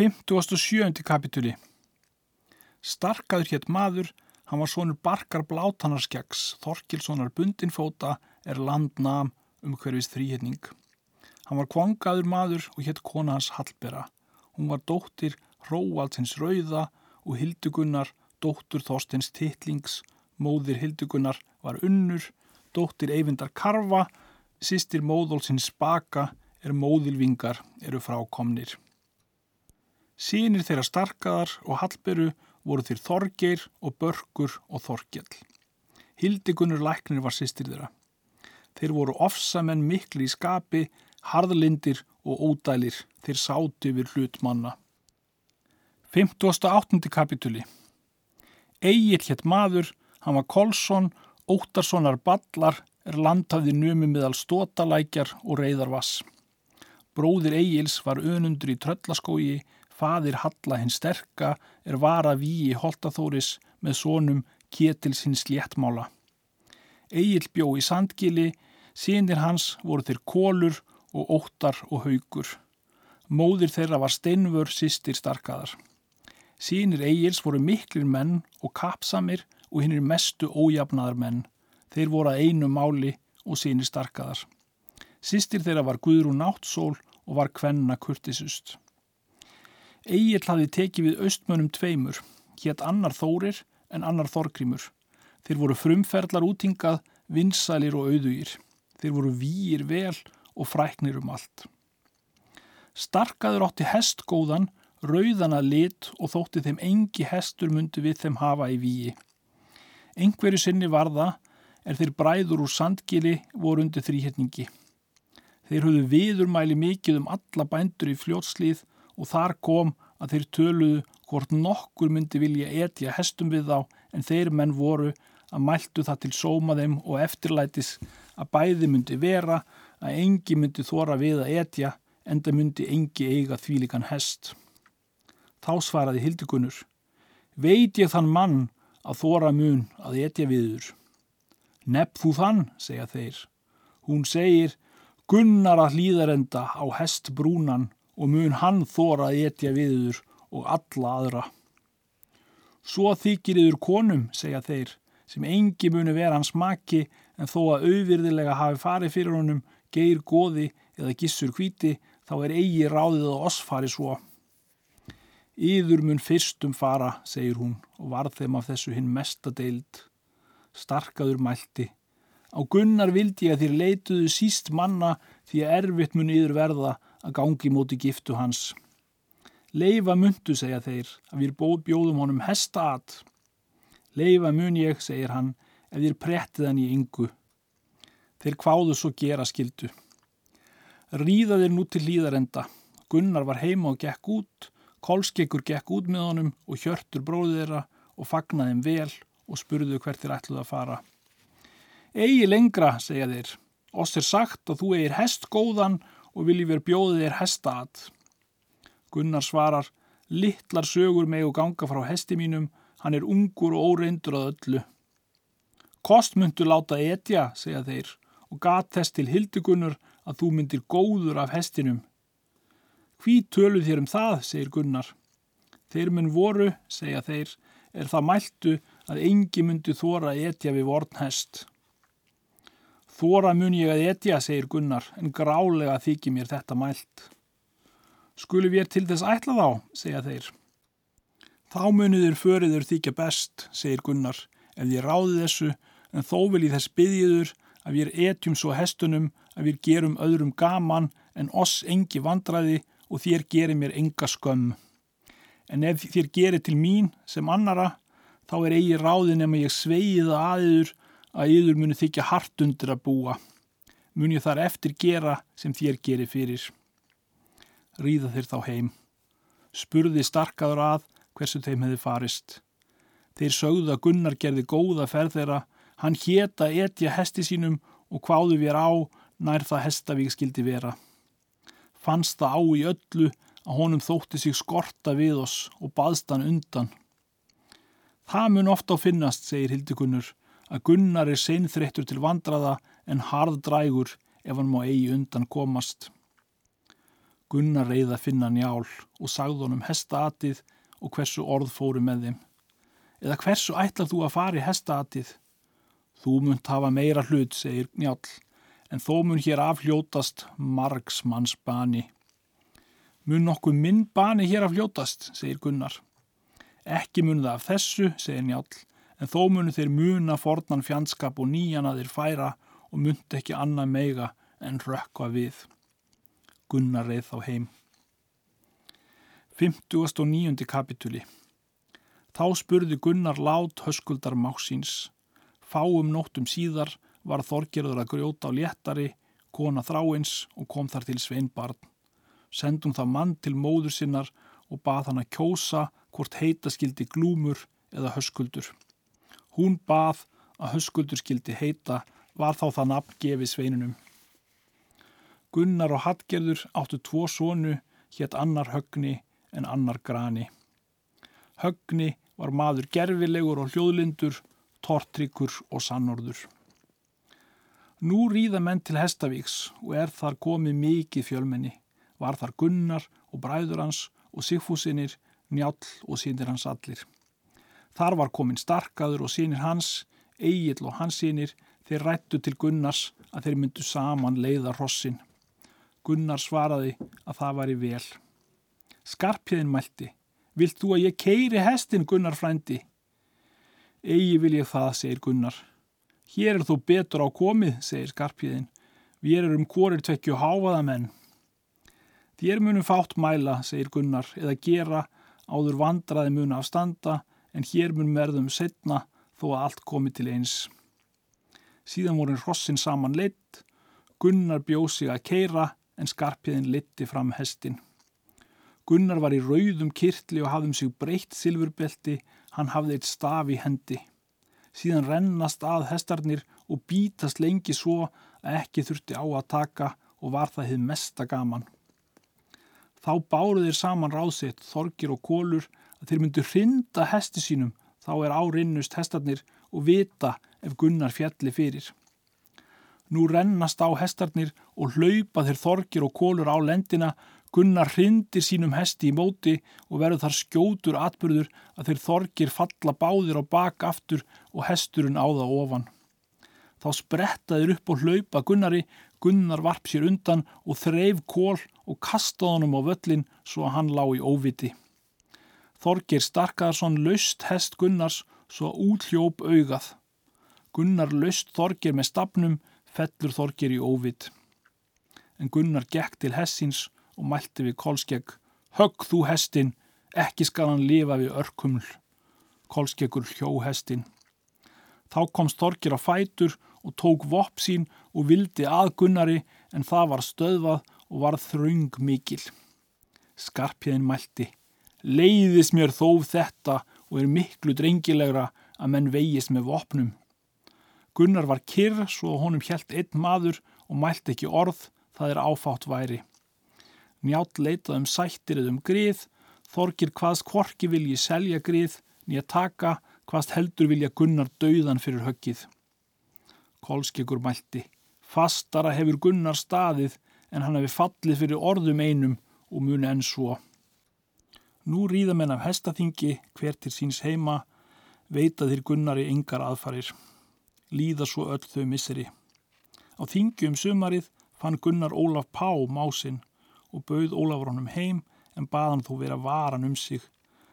57. kapituli Starkaður hétt maður, hann var svonur barkar blátanarskjags, Þorkilssonar bundinfóta er landnam um hverfis þrýhetning. Hann var kvangaður maður og hétt kona hans Hallbera. Hún var dóttir Hróaldsins Rauða og Hildugunnar, dóttur Þorstins Tittlings, móðir Hildugunnar var unnur, dóttir Eyvindar Karfa, sýstir móðólsins Spaka er móðilvingar eru frákomnir. Sýnir þeirra starkaðar og Hallberu voru þeir Þorgeir og Börkur og Þorgjall. Hildigunnur læknir var sýstir þeirra. Þeir voru ofsamenn mikli í skapi, harðlindir og ódælir þeir sátu yfir hlut manna. 58. kapituli Egil hétt maður, hann var Kolsson, Óttarssonar Ballar er landhafði nömi meðal stótalækjar og reyðarvass. Bróðir Egils var önundur í tröllaskógi, fadir Halla hinn sterka er vara víi Holtaþóris með sónum Ketils hins léttmála. Egil bjó í Sandgili, sínir hans voru þeir Kólur og Óttar og Haugur. Móðir þeirra var Steinvör sýstir starkaðar. Sýnir Egils voru miklir menn og kapsamir og hinn er mestu ójafnaðar menn. Þeir voru að einu máli og sýnir starkaðar. Sýstir þeirra var Guðrún Náttsól og var kvenna kurtisust. Egil hafði tekið við austmönum tveimur, hétt annar Þórir en annar Þorgrímur. Þeir voru frumferðlar útingað, vinsælir og auðugir. Þeir voru výir vel og fræknir um allt. Starkaður átti hestgóðan, rauðana lit og þótti þeim engi hestur myndi við þeim hafa í výi. Engveru sinni var það er þeir bræður úr sandgili voru undir þrýhetningi. Þeir höfðu viðurmæli mikið um alla bændur í fljótslið og þar kom að þeir töluðu hvort nokkur myndi vilja etja hestum við þá en þeir menn voru að mæltu það til sóma þeim og eftirlætis að bæði myndi vera að engi myndi þóra við að etja en það myndi engi eiga þvílikan hest. Þá svaraði Hildigunnur, veit ég þann mann að þóra mun að etja viður. Nepp þú þann, segja þeir. Hún segir, gunnar að hlýðarenda á hest brúnan og mun hann þóra að etja viður og alla aðra. Svo þykir yfir konum, segja þeir, sem engi muni vera hans maki en þó að auðvirðilega hafi farið fyrir honum geir goði eða gissur hvíti þá er eigi ráðið að oss fari svo. Íður mun fyrstum fara, segir hún og varð þeim af þessu hinn mesta deild. Starkaður mælti. Á gunnar vildi ég að þér leituðu síst manna því að erfitt mun yður verða að gangi móti giftu hans. Leifa myndu, segja þeir, að við bjóðum honum hesta at. Leifa mun ég, segir hann, ef þér prettið hann í yngu. Þeir kváðu svo gera skildu. Ríða þeir nú til hlýðarenda. Gunnar var heima og gekk út, Kolskekkur gekk út með honum og hjörtur bróðið þeirra og fagnaði þeim vel og spurðu hvert þeir ætluð að fara. Egi lengra, segja þeir. Oss er sagt að þú eigir hest góðan og vilji verið bjóðið þér hesta að. Gunnar svarar, littlar sögur meg og ganga frá hesti mínum, hann er ungur og óreindur að öllu. Kostmyndu láta etja, segja þeir, og gat þess til hildigunnur að þú myndir góður af hestinum. Hví tölu þér um það, segir Gunnar. Þeir mun voru, segja þeir, er það mæltu að engi myndu þóra etja við vornhest. Þóra mun ég að etja, segir Gunnar, en grálega þykir mér þetta mælt. Skulum við til þess ætla þá, segja þeir. Þá muniður föriður þykja best, segir Gunnar, ef ég ráði þessu, en þó vil ég þess byggiður að við etjum svo hestunum að við gerum öðrum gaman en oss engi vandræði og þér gerir mér enga skömm. En ef þér gerir til mín sem annara, þá er eigi ráðin ef ég sveiða aðiður að yður muni þykja hart undir að búa. Mun ég þar eftir gera sem þér gerir fyrir. Ríða þeir þá heim. Spurði starkaður að hversu þeim hefði farist. Þeir sögðu að Gunnar gerði góða ferð þeirra, hann hétta etja hesti sínum og hváðu við á nær það hestavík skildi vera. Fannst það á í öllu að honum þótti sig skorta við oss og baðst hann undan. Það mun ofta á finnast, segir Hildikunnur, að Gunnar er seinþreyttur til vandraða en harðdrægur ef hann má eigi undan komast. Gunnar reyða finna njál og sagði honum hestaatið og hversu orð fóru með þeim. Eða hversu ætlar þú að fara í hestaatið? Þú munt hafa meira hlut, segir njál, en þó mun hér afhljótast margsmanns bani. Mun nokkuð minn bani hér afhljótast, segir Gunnar. Ekki mun það af þessu, segir njál, en þó munu þeir muna fornan fjandskap og nýjan að þeir færa og munt ekki annað meiga en rökkva við. Gunnar reið þá heim. 59. kapituli Þá spurði Gunnar lát höskuldar máksins. Fáum nóttum síðar var Þorgerður að grjóta á léttari, kona þráins og kom þar til sveinbarn. Sendum það mann til móður sinnar og bað hann að kjósa hvort heita skildi glúmur eða höskuldur. Hún bað að höskuldur skildi heita var þá það nafn gefið sveinunum. Gunnar og Hallgerður áttu tvo sonu, hétt annar högni en annar grani. Högni var maður gerfilegur og hljóðlindur, tortryggur og sannorður. Nú ríða menn til Hestavíks og er þar komið mikið fjölmenni. Var þar Gunnar og bræður hans og Sigfúsinir, Njál og sínir hans allir. Þar var komin Starkaður og sínir hans, Egil og hans sínir, þeir rættu til Gunnars að þeir myndu saman leiða hrossin. Gunnar svaraði að það væri vel. Skarpjöðin mælti. Vilt þú að ég keiri hestin, Gunnar frændi? Egi vil ég það, segir Gunnar. Hér er þú betur á komið, segir Skarpjöðin. Við erum hvorir tvekju háfaða menn. Þér munum fátt mæla, segir Gunnar, eða gera áður vandraði munu af standa, en hér munum verðum setna þó að allt komi til eins. Síðan voru hrossin saman leitt, Gunnar bjóð sig að keira, en skarpiðin litti fram hestin. Gunnar var í rauðum kirtli og hafðum sig breytt silfurbelti, hann hafði eitt staf í hendi. Síðan rennast að hestarnir og bítast lengi svo að ekki þurfti á að taka og var það hið mesta gaman. Þá báru þeir saman ráðsitt, þorgir og kólur að þeir myndu hrinda hesti sínum, þá er árinnust hestarnir og vita ef Gunnar fjalli fyrir. Nú rennast á hestarnir og hlaupa þeir þorgir og kólur á lendina, Gunnar hrindir sínum hesti í móti og verður þar skjótur atbyrður að þeir þorgir falla báðir á bak aftur og hesturinn á það ofan. Þá sprettaðir upp og hlaupa Gunnari, Gunnar varp sér undan og þreif kól og kastaði honum á völlin svo að hann lá í óviti. Þorgir Starkaðarsson laust hest Gunnars svo útljóp augað. Gunnar laust Þorgir með stafnum fellur Þorgir í óvit. En Gunnar gekk til hessins og mælti við Kolskegg, högg þú hestin, ekki skal hann lifa við örkuml. Kolskeggur hljó hestin. Þá komst Þorgir á fætur og tók vopp sín og vildi að Gunnari en það var stöðvað og var þröng mikil. Skarpjöðin mælti, leiðis mér þó þetta og er miklu drengilegra að menn vegist með vopnum. Gunnar var kyrr svo honum hjælt einn maður og mælt ekki orð, það er áfátt væri. Njátt leitað um sættir eða um grið, þorgir hvaðst kvorki vilji selja grið, nýja taka hvaðst heldur vilja Gunnar dauðan fyrir höggið. Kolskjökur mælti, fastara hefur Gunnar staðið en hann hefur fallið fyrir orðum einum og muni enn svo. Nú ríða menn af hestaþingi hver til síns heima, veita þér Gunnar í yngar aðfarir líða svo öll þau misseri. Á þingjum sumarið fann Gunnar Ólaf Pá másinn og bauð Ólafur honum heim en baðan þó vera varan um sig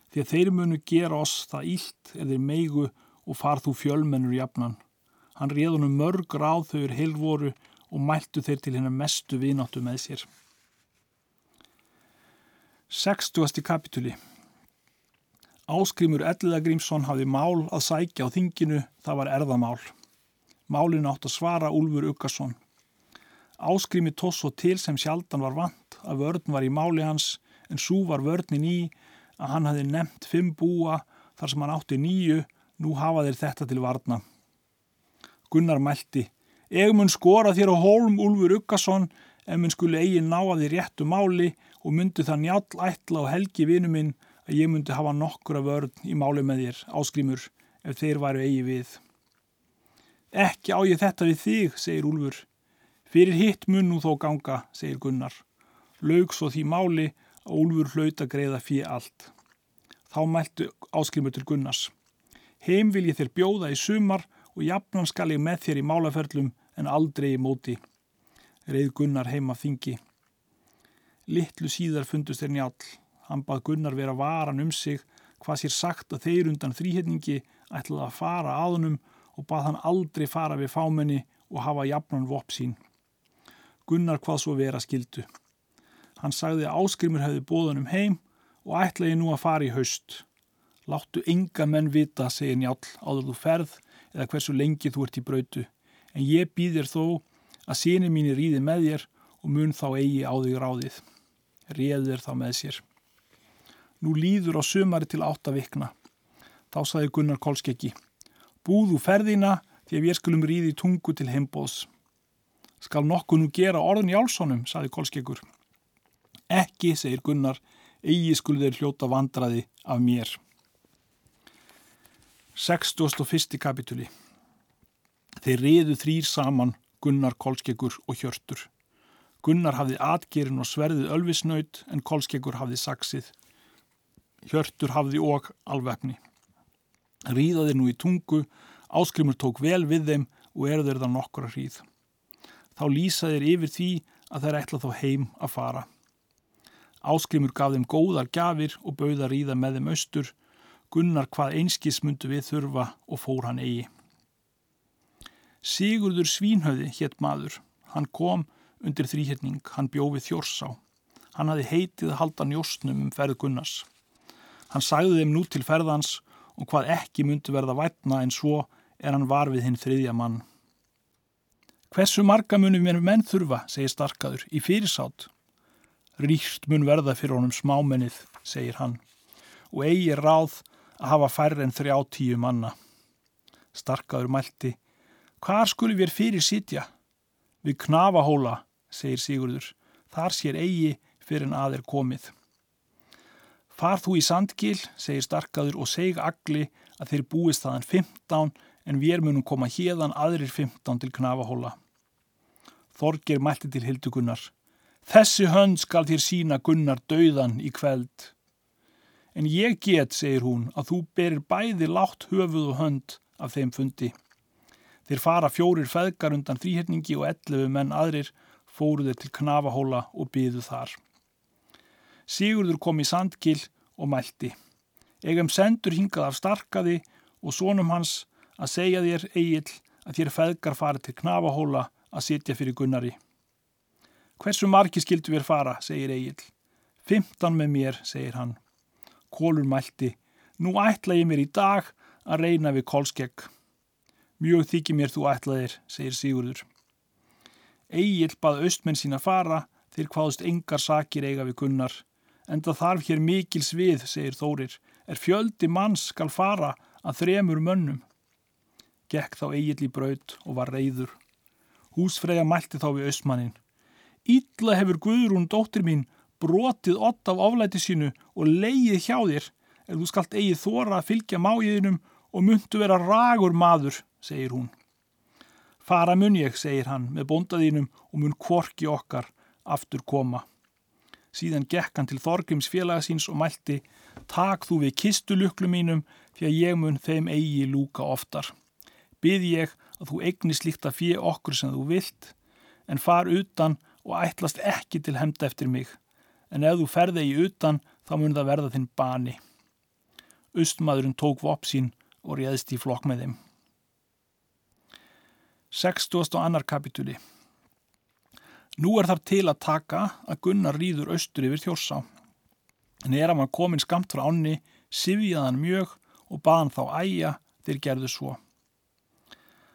því að þeir munu gera oss það ílt eða meigu og far þú fjölmennur jafnan. Hann réð honum mörg ráð þau er heilvoru og mæltu þeir til hennar mestu vináttu með sér. 60. kapituli Áskrimur Elliðagrímsson hafði mál að sækja á þinginu, það var erðamál. Málinu átt að svara Úlfur Ukkarsson. Áskrimi tóss svo til sem sjaldan var vant að vörn var í máli hans en svo var vörnin í að hann hafi nefnt fimm búa þar sem hann átti nýju, nú hafa þeir þetta til varna. Gunnar mælti, eigmun skora þér á hólm Úlfur Ukkarsson ef minn skuli eigin ná að þið réttu máli og myndi það njál ætla og helgi vinu minn að ég myndi hafa nokkura vörn í máli með þér, áskrimur, ef þeir væru eigi við. Ekki á ég þetta við þig, segir Úlfur. Fyrir hitt mun nú þó ganga, segir Gunnar. laug svo því máli að Úlfur hlaut að greiða fyrir allt. Þá mæltu áskrimur til Gunnars. Heim vil ég þér bjóða í sumar og jafnan skal ég með þér í málaferlum en aldrei í móti. Reið Gunnar heima þingi. Littlu síðar fundust þeir njál. Hann bað Gunnar vera varan um sig hvað sér sagt að þeir undan þrýhetningi ætlaði að fara aðunum og bað hann aldrei fara við fámenni og hafa jafnan vopp sín. Gunnar hvað svo vera skildu. Hann sagði að áskrimur hefði bóðunum heim og ætlaði nú að fara í haust. Láttu enga menn vita, segir njál, áður þú ferð eða hversu lengi þú ert í brautu. En ég býðir þó að síni mín er íði með þér og mun þá eigi á þig ráðið. Réðir þá með sér. Nú líður á sömari til átta vikna. Þá saði Gunnar Kolskeggi. Búðu ferðina því að við skulum ríði tungu til heimbóðs. Skal nokkuð nú gera orðin í álsónum, saði Kolskeggur. Ekki, segir Gunnar, eigi skul þeir hljóta vandraði af mér. 61. kapituli Þeir riðu þrýr saman Gunnar, Kolskeggur og Hjörtur. Gunnar hafði atgerin og sverðið ölvisnaut en Kolskeggur hafði saksið. Hjörtur hafði og alvefni. Ríðaði nú í tungu, áskrimur tók vel við þeim og erður það nokkura hríð. Þá lýsaðir yfir því að þeir ætla þá heim að fara. Áskrimur gaf þeim góðar gafir og bauða ríða með þeim austur, Gunnar hvað einskis myndu við þurfa og fór hann eigi. Sigurður Svínhauði hétt maður, hann kom undir þrýhetning, hann bjófið þjórsá. Hann hafi heitið að halda njóstnum um ferð Gunnars. Hann sagði þeim nú til ferðans og hvað ekki myndi verða vætna en svo er hann var við hinn þriðja mann. Hversu marga munum við menn þurfa, segir starkaður, í fyrirsátt. Ríkt mun verða fyrir honum smámennið, segir hann, og eigi ráð að hafa færre en þrjá tíu manna. Starkaður mælti, hvar skulum við fyrir sitja? Við knafahóla, segir Sigurður, þar sér eigi fyrir en aðeir komið. Far þú í sandgil, segir starkaður og seg agli að þeir búist þaðan 15 en við munum koma hérðan aðrir 15 til knafahóla. Þorgir mælti til hildugunnar. Þessi hönd skal þér sína gunnar dauðan í kveld. En ég get, segir hún, að þú berir bæði látt höfuð og hönd af þeim fundi. Þeir fara fjórir feðgar undan þrýherningi og ellefu menn aðrir fóruður til knafahóla og byðu þar. Sigurður kom í sandgil og mælti. Egum sendur hingað af starkaði og sónum hans að segja þér eigil að þér feðgar fara til knafahóla að sitja fyrir Gunnari. Hversu margi skildu við fara, segir eigil. Fymtan með mér, segir hann. Kólur mælti. Nú ætla ég mér í dag að reyna við kólskegg. Mjög þykir mér þú ætlaðir, segir Sigurður. Egil bað austmenn sína fara, þeir hvaðust engar sakir eiga við Gunnar en það þarf hér mikils við, segir Þórir, er fjöldi manns skal fara að þremur mönnum. Gekk þá eigill í braut og var reyður. Húsfreyja mælti þá við östmannin. Ítla hefur Guðrún, dóttir mín, brotið ott af oflæti sínu og leið hjá þér, ef þú skalt eigið þóra að fylgja máiðinum og myndu vera ragur maður, segir hún. Fara mun ég, segir hann, með bóndaðínum og mun kvorki okkar aftur koma. Síðan gekk hann til Þorgrims félagasíns og mælti Takk þú við kistuluklu mínum því að ég mun þeim eigi lúka oftar. Bið ég að þú eignist líkt að fyrir okkur sem þú vilt en far utan og ætlast ekki til hemda eftir mig. En ef þú ferði í utan þá mun það verða þinn bani. Östmaðurinn tók vopp sín og réðst í flokk með þeim. 60. annar kapitúli Nú er þar til að taka að Gunnar rýður austur yfir þjórsá. En er að maður komin skamt frá ánni, sifjaðan mjög og baðan þá æja þeir gerðu svo.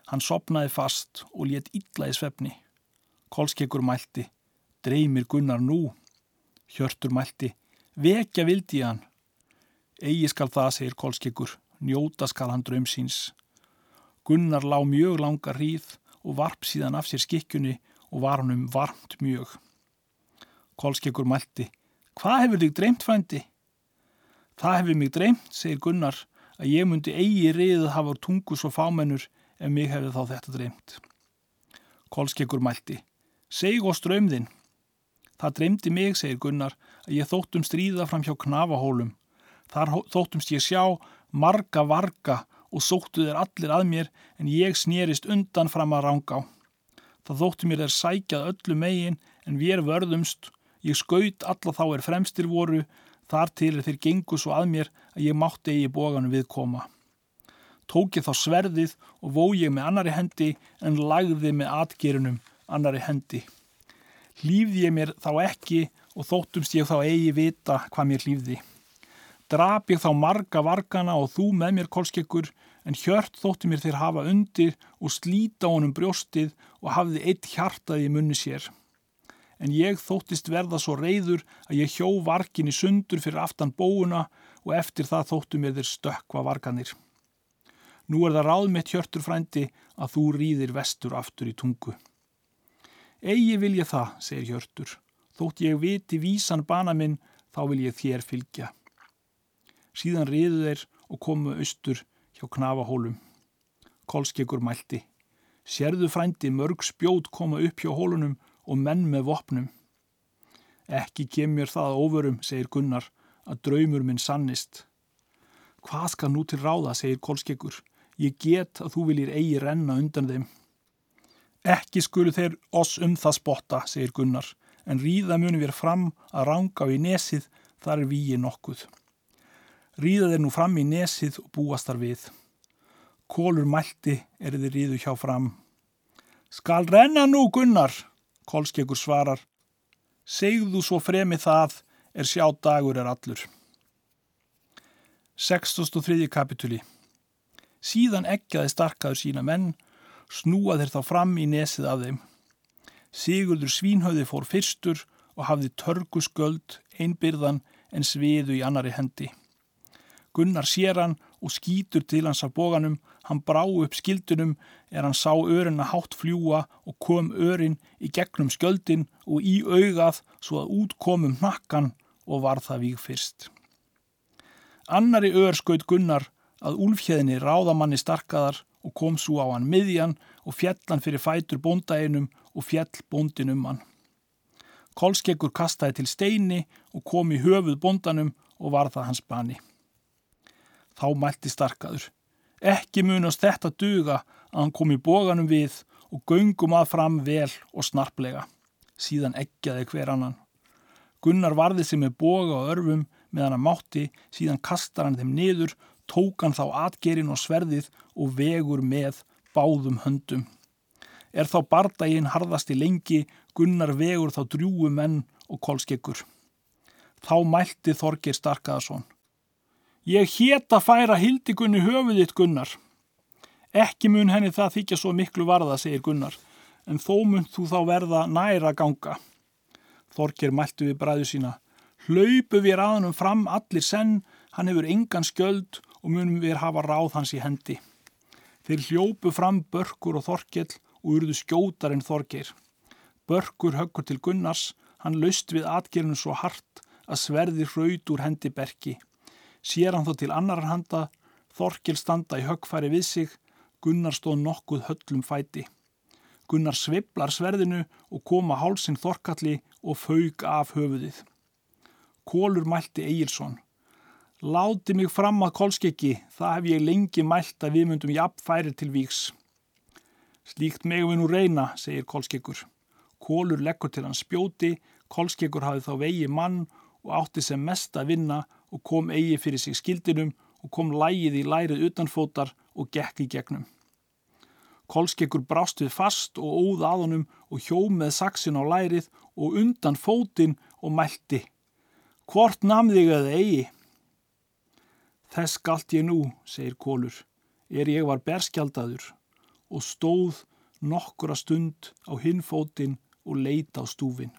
Hann sopnaði fast og létt illa í svefni. Kolskekkur mælti, dreymir Gunnar nú. Hjörtur mælti, vekja vildi hann. Egi skal það, segir Kolskekkur, njóta skal hann draum síns. Gunnar lá mjög langa hríð og varp síðan af sér skikkjunni og var hann um varmt mjög. Kolskekkur mælti, hvað hefur þig dreymt frændi? Það hefur mig dreymt, segir Gunnar, að ég myndi eigi riðið hafa tungu svo fámennur ef mig hefði þá þetta dreymt. Kolskekkur mælti, seg og strömðinn. Það dreymdi mig, segir Gunnar, að ég þóttum stríða fram hjá knafahólum. Þar þóttumst ég sjá marga varga og sóttu þeir allir að mér en ég snýrist undan fram að ranga á. Það þóttu mér þeir sækjað öllu megin en við vörðumst. Ég skaut alla þá er fremstir voru, þar til þeir gengu svo að mér að ég mátti eigi bóganum viðkoma. Tók ég þá sverðið og vó ég með annari hendi en lagði með atgerunum annari hendi. Lífði ég mér þá ekki og þóttumst ég þá eigi vita hvað mér lífði. Drap ég þá marga vargana og þú með mér kolskekkur en hjört þótti mér þeir hafa undir og slíta honum brjóstið og hafði eitt hjartað í munni sér. En ég þóttist verða svo reyður að ég hjó varkin í sundur fyrir aftan bóuna og eftir það þóttu mér þeir stökva varganir. Nú er það ráðmitt hjörtur frændi að þú rýðir vestur aftur í tungu. Egi vil ég það, segir hjörtur. Þótt ég viti vísan bana minn, þá vil ég þér fylgja. Síðan riðu þeir og komu austur hjá knafahólum. Kolskeggur mælti. Sérðu frændi mörg spjót koma upp hjá hólunum og menn með vopnum. Ekki kemur það ofurum, segir Gunnar, að draumur minn sannist. Hvað skal nú til ráða, segir Kolskeggur. Ég get að þú viljir eigi renna undan þeim. Ekki skulu þeir oss um það spotta, segir Gunnar, en ríða munum við fram að ranga í nesið, þar er víi nokkuð. Ríða þeir nú fram í nesið og búast þar við. Kólur mælti er þið ríðu hjá fram. Skal renna nú, Gunnar, Kolskeggur svarar. Segðu svo fremi það er sjá dagur er allur. 63. kapituli Síðan eggjaði starkaður sína menn, snúa þeir þá fram í nesið af þeim. Sigurður svínhauði fór fyrstur og hafði törgusgöld einbyrðan en sviðu í annari hendi. Gunnar sér hann og skýtur til hans af bóganum, hann brá upp skildunum er hann sá örin að hátt fljúa og kom örin í gegnum skjöldin og í augað svo að út komum nakkan og var það víg fyrst. Annari ör skaut Gunnar að úlfhjeðinni ráðamanni starkaðar og kom svo á hann miðjan og fjallan fyrir fætur bóndæginum og fjall bóndin um hann. Kolskeggur kastaði til steini og kom í höfuð bóndanum og var það hans bani. Þá mælti starkaður. Ekki munast þetta duga að hann kom í bóganum við og göngum að fram vel og snarplega. Síðan eggjaði hver annan. Gunnar varði sig með boga og örfum meðan hann mátti, síðan kastar hann þeim niður, tók hann þá atgerin og sverðið og vegur með báðum höndum. Er þá bardaginn harðasti lengi, Gunnar vegur þá drjúu menn og kolskeggur. Þá mælti Þorgir Starkaðarsson. Ég hétt að færa hildigunni höfuðitt Gunnar. Ekki mun henni það þykja svo miklu varða, segir Gunnar, en þó mun þú þá verða næra ganga. Þorkir mæltu við bræðu sína. Hlaupu við ráðunum fram allir senn, hann hefur engan skjöld og munum við hafa ráð hans í hendi. Þeir hljópu fram börkur og þorkjell og urðu skjótar en þorkir. Börkur höggur til Gunnars, hann laust við atgerinu svo hart að sverði hraut úr hendi berki. Sér hann þó til annar handa, Þorkil standa í höggfæri við sig, Gunnar stóð nokkuð höllum fæti. Gunnar sviblar sverðinu og koma hálsinn Þorkalli og fauk af höfuðið. Kólur mælti Egilson. Láti mig fram að kólskeki, það hef ég lengi mælt að við myndum jafnfæri til víks. Slíkt megum við nú reyna, segir kólskekur. Kólur leggur til hans spjóti, kólskekur hafið þá vegi mann og átti sem mest að vinna og kom eigi fyrir sig skildinum og kom lægið í lærið utanfótar og gekk í gegnum. Kolskekkur brást við fast og óð að honum og hjó með saksin á lærið og undan fótinn og mælti. Hvort namðið eða eigi? Þess galt ég nú, segir Kólur, er ég var berskjaldadur og stóð nokkura stund á hinfótinn og leita á stúfin.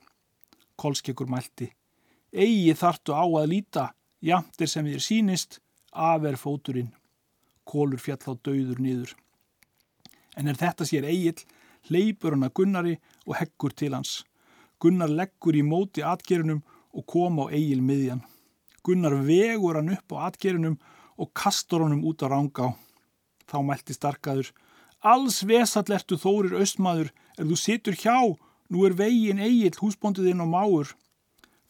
Kolskekkur mælti. Egi þartu á að líta, Jamtir sem þér sínist, afer fóturinn. Kólur fjall á dauður niður. En er þetta sér eigill, hleypur hann að Gunnari og heggur til hans. Gunnar leggur í móti atgerunum og kom á eigil miðjan. Gunnar vegur hann upp á atgerunum og kastur honum út á rángá. Þá mælti starkaður. Alls vesall ertu þórir austmaður, er þú situr hjá, Nú er vegin eigill húsbóndiðinn og máur.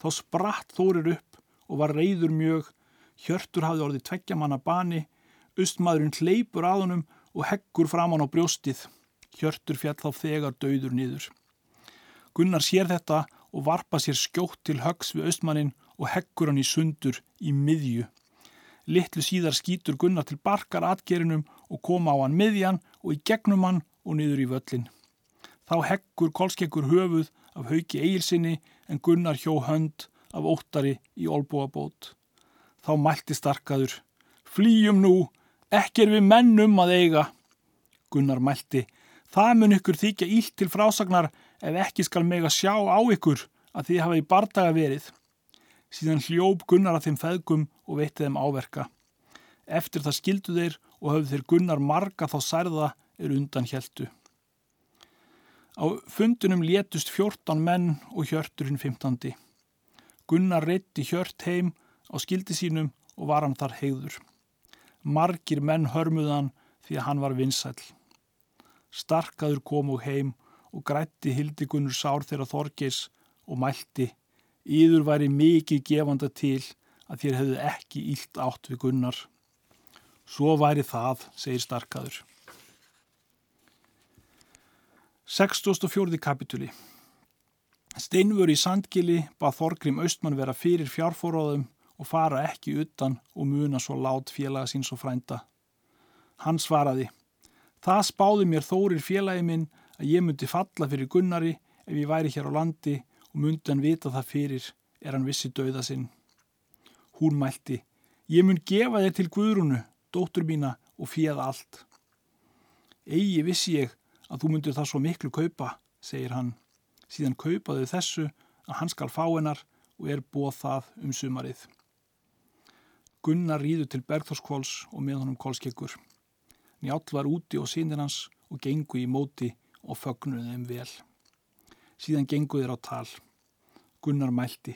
Þá spratt Þórir upp og var reyður mjög. Hjörtur hafði orðið tveggja manna bani. Ustmaðurinn hleypur að honum og heggur fram hann á brjóstið. Hjörtur fjall þá þegar döður niður. Gunnar sér þetta og varpa sér skjótt til högs við austmannin og heggur hann í sundur í miðju. Littlu síðar skýtur Gunnar til barkar atgerinum og koma á hann miðjan og í gegnum hann og niður í völlin. Þá heggur kolskekkur höfuð af hauki eigilsinni en Gunnar hjó hönd af óttari í olbúabót. Þá mælti starkaður. Flýjum nú, ekki er við mennum að eiga. Gunnar mælti. Það mun ykkur þykja ílt til frásagnar ef ekki skal meg að sjá á ykkur að þið hafa í bardaga verið. Síðan hljóp Gunnar að þeim feðgum og veitti þeim áverka. Eftir það skildu þeir og höfðu þeir Gunnar marga þá særða er undan heldu. Á fundunum létust 14 menn og hjörturinn 15. Gunnar reytti hjört heim á skildi sínum og var hann þar heiður. Margir menn hörmuðan því að hann var vinsæl. Starkaður kom og heim og grætti hildi Gunnur sár þeirra Þorgeis og mælti Íður væri mikið gefanda til að þér hefðu ekki ílt átt við gunnar. Svo væri það, segir starkaður. 64. kapituli Steinvör í Sandgili bað Þorgrim Austmann vera fyrir fjárfóróðum og fara ekki utan og muna svo lát félaga síns og frænda. Hann svaraði, það spáði mér þórir félagi minn að ég myndi falla fyrir Gunnari ef ég væri hér á landi og myndi hann vita það fyrir er hann vissi dauða sinn. Hún mælti, ég mun gefa þér til Guðrúnu, dóttur mína og fíða allt. Egi vissi ég að þú myndir það svo miklu kaupa, segir hann. Síðan kaupaðu þessu að hann skal fá hennar og er bóð það um sumarið. Gunnar rýður til Bergþórskvóls og með honum kólskekkur. Njátt var úti og sínir hans og gengu í móti og fögnuði þeim vel. Síðan gengu þeir á tal. Gunnar mælti.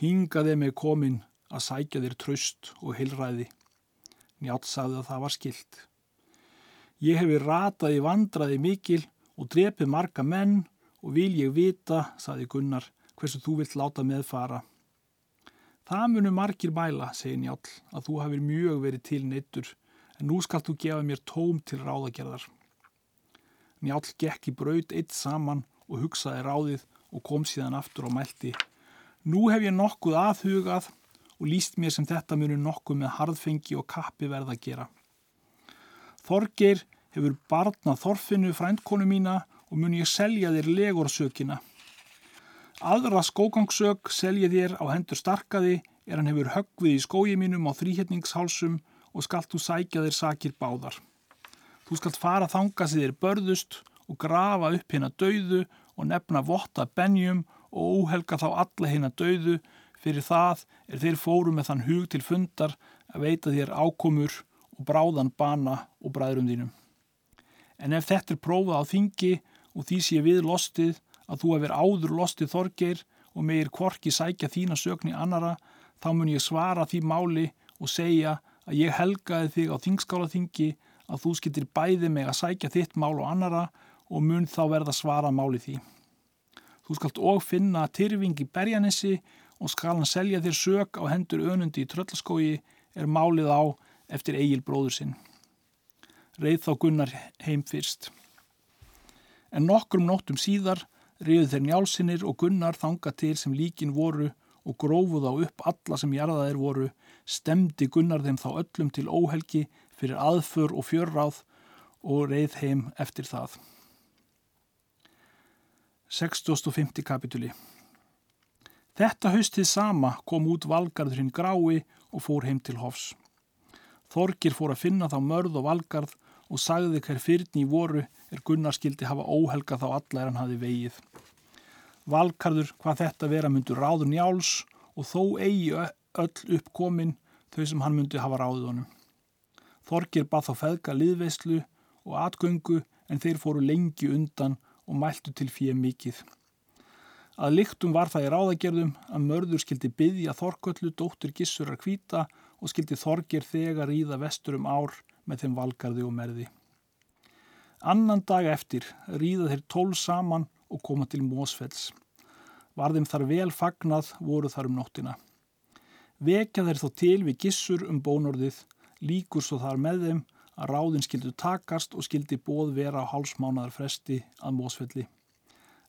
Hingaði með komin að sækja þér tröst og heilræði. Njátt sagði að það var skilt. Ég hefi rataði vandraði mikil og drepið marga menn og vil ég vita, sagði Gunnar, hversu þú vilt láta með fara. Það munu margir mæla, segi Njál, að þú hafið mjög verið til neittur, en nú skalt þú gefa mér tóm til ráðagerðar. Njál gekk í braud eitt saman og hugsaði ráðið og kom síðan aftur og mælti. Nú hef ég nokkuð aðhugað og líst mér sem þetta munu nokkuð með harðfengi og kappi verða að gera. Þorgeir hefur barnað þorfinu frændkonu mína og mun ég selja þér legorsökina. Aðra skógangsök selja þér á hendur starkaði er hann hefur höggvið í skógi mínum á þrýhetningshálsum og skalt þú sækja þér sakir báðar. Þú skalt fara þanga sem þér börðust og grafa upp hérna dauðu og nefna votta benjum og óhelga þá alla hérna dauðu fyrir það er þeir fóru með þann hug til fundar að veita þér ákomur og bráðan bana og bræðrum þínum. En ef þetta er prófað á þingi og því sé við lostið að þú hefur áður lostið þorgeir og meir kvorki sækja þína sögni annara, þá mun ég svara því máli og segja að ég helgaði þig á þingskálaþingi að þú skiltir bæði meg að sækja þitt mál og annara og mun þá verða svara máli því. Þú skalt og finna tyrfing í berjanissi og skal hann selja þér sög á hendur önundi í tröllaskói er málið á eftir eigil bróður sinn. Reið þá Gunnar heim fyrst. En nokkrum nóttum síðar reyðu þeir njálsinnir og Gunnar þanga til sem líkin voru og grófuð á upp alla sem jarðaðir voru, stemdi Gunnar þeim þá öllum til óhelgi fyrir aðför og fjörráð og reið heim eftir það. 65. kapituli Þetta haustið sama kom út valgarðurinn grái og fór heim til hofs. Þorgir fór að finna þá mörð og valgarð og sagði hver fyrrni í voru er Gunnar skildi hafa óhelga þá alla er hann hafi vegið. Valgarður hvað þetta vera myndur ráður njáls og þó eigi öll uppkomin þau sem hann myndi hafa ráðið honum. Þorgir bað þá feðga liðveislu og atgöngu en þeir fóru lengi undan og mæltu til fyrir mikið. Að lyktum var það í ráðagerðum að mörður skildi byggja Þorköllu dóttur Gissurar kvíta og skildi Þorgir þegar íða vestur um ár með þeim valgarði og merði. Annan dag eftir ríða þeir tól saman og koma til Mósfells. Varðum þar vel fagnað voru þar um nóttina. Vekja þeir þó til við gissur um bónorðið, líkur svo þar með þeim að ráðin skildu takast og skildi bóð vera á hálsmánaðar fresti að Mósfelli.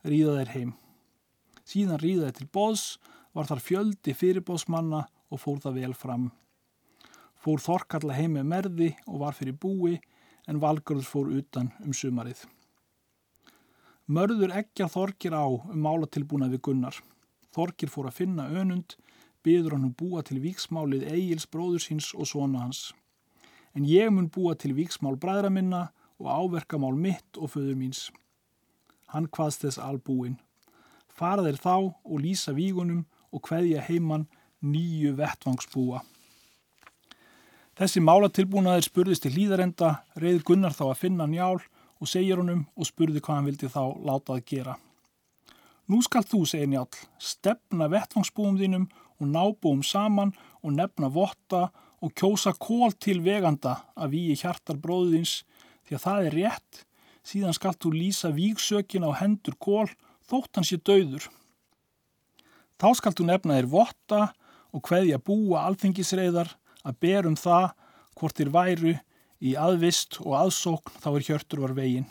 Ríða þeir heim. Síðan ríða þeir til bóðs, var þar fjöldi fyrirbóðsmanna og fór það vel fram. Fór Þorkalla heim með merði og var fyrir búi en Valgarður fór utan um sumarið. Mörður eggja Þorkir á um málatilbúna við Gunnar. Þorkir fór að finna önund, byður hann um búa til víksmálið Egils bróður síns og svona hans. En ég mun búa til víksmál bræðra minna og áverkamál mitt og föður míns. Hann hvaðst þess albúin. Fara þeir þá og lýsa vígunum og hveðja heimann nýju vettvangsbúa. Þessi málatilbúnaðir spurðist til hlýðarenda, reyð Gunnar þá að finna njál og segir honum og spurði hvað hann vildi þá láta að gera. Nú skal þú, segir njál, stefna vettvangsbúum þínum og nábúum saman og nefna votta og kjósa kól til veganda að við hjartar bróðins því að það er rétt, síðan skal þú lýsa vígsökin á hendur kól þótt hans sé döður. Þá skal þú nefna þér votta og hveðja búa alþengisreiðar að berum það hvort þér væru í aðvist og aðsókn þá er hjörtur var vegin.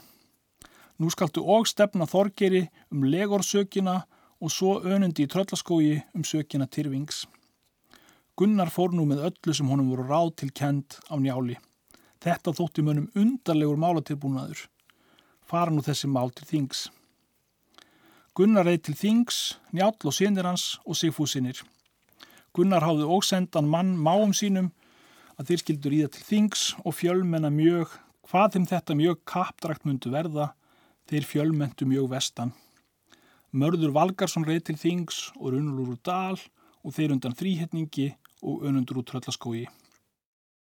Nú skaltu og stefna þorgeri um legorsökina og svo önundi í tröllaskógi um sökina Tyrfings. Gunnar fór nú með öllu sem honum voru ráð til kend á njáli. Þetta þótti mönum undarlegur málatilbúnaður. Fara nú þessi mál til þings. Gunnar reyð til þings, njál og sinir hans og sigfúsinir. Gunnar háði ósendan mann máum sínum að þeir skildur í það til þings og fjölmenna mjög, hvað þeim þetta mjög kapdrakt myndu verða, þeir fjölmentu mjög vestan. Mörður Valgarsson reyð til þings og runnur úr dal og þeir undan þrýhetningi og önundur úr tröllaskói.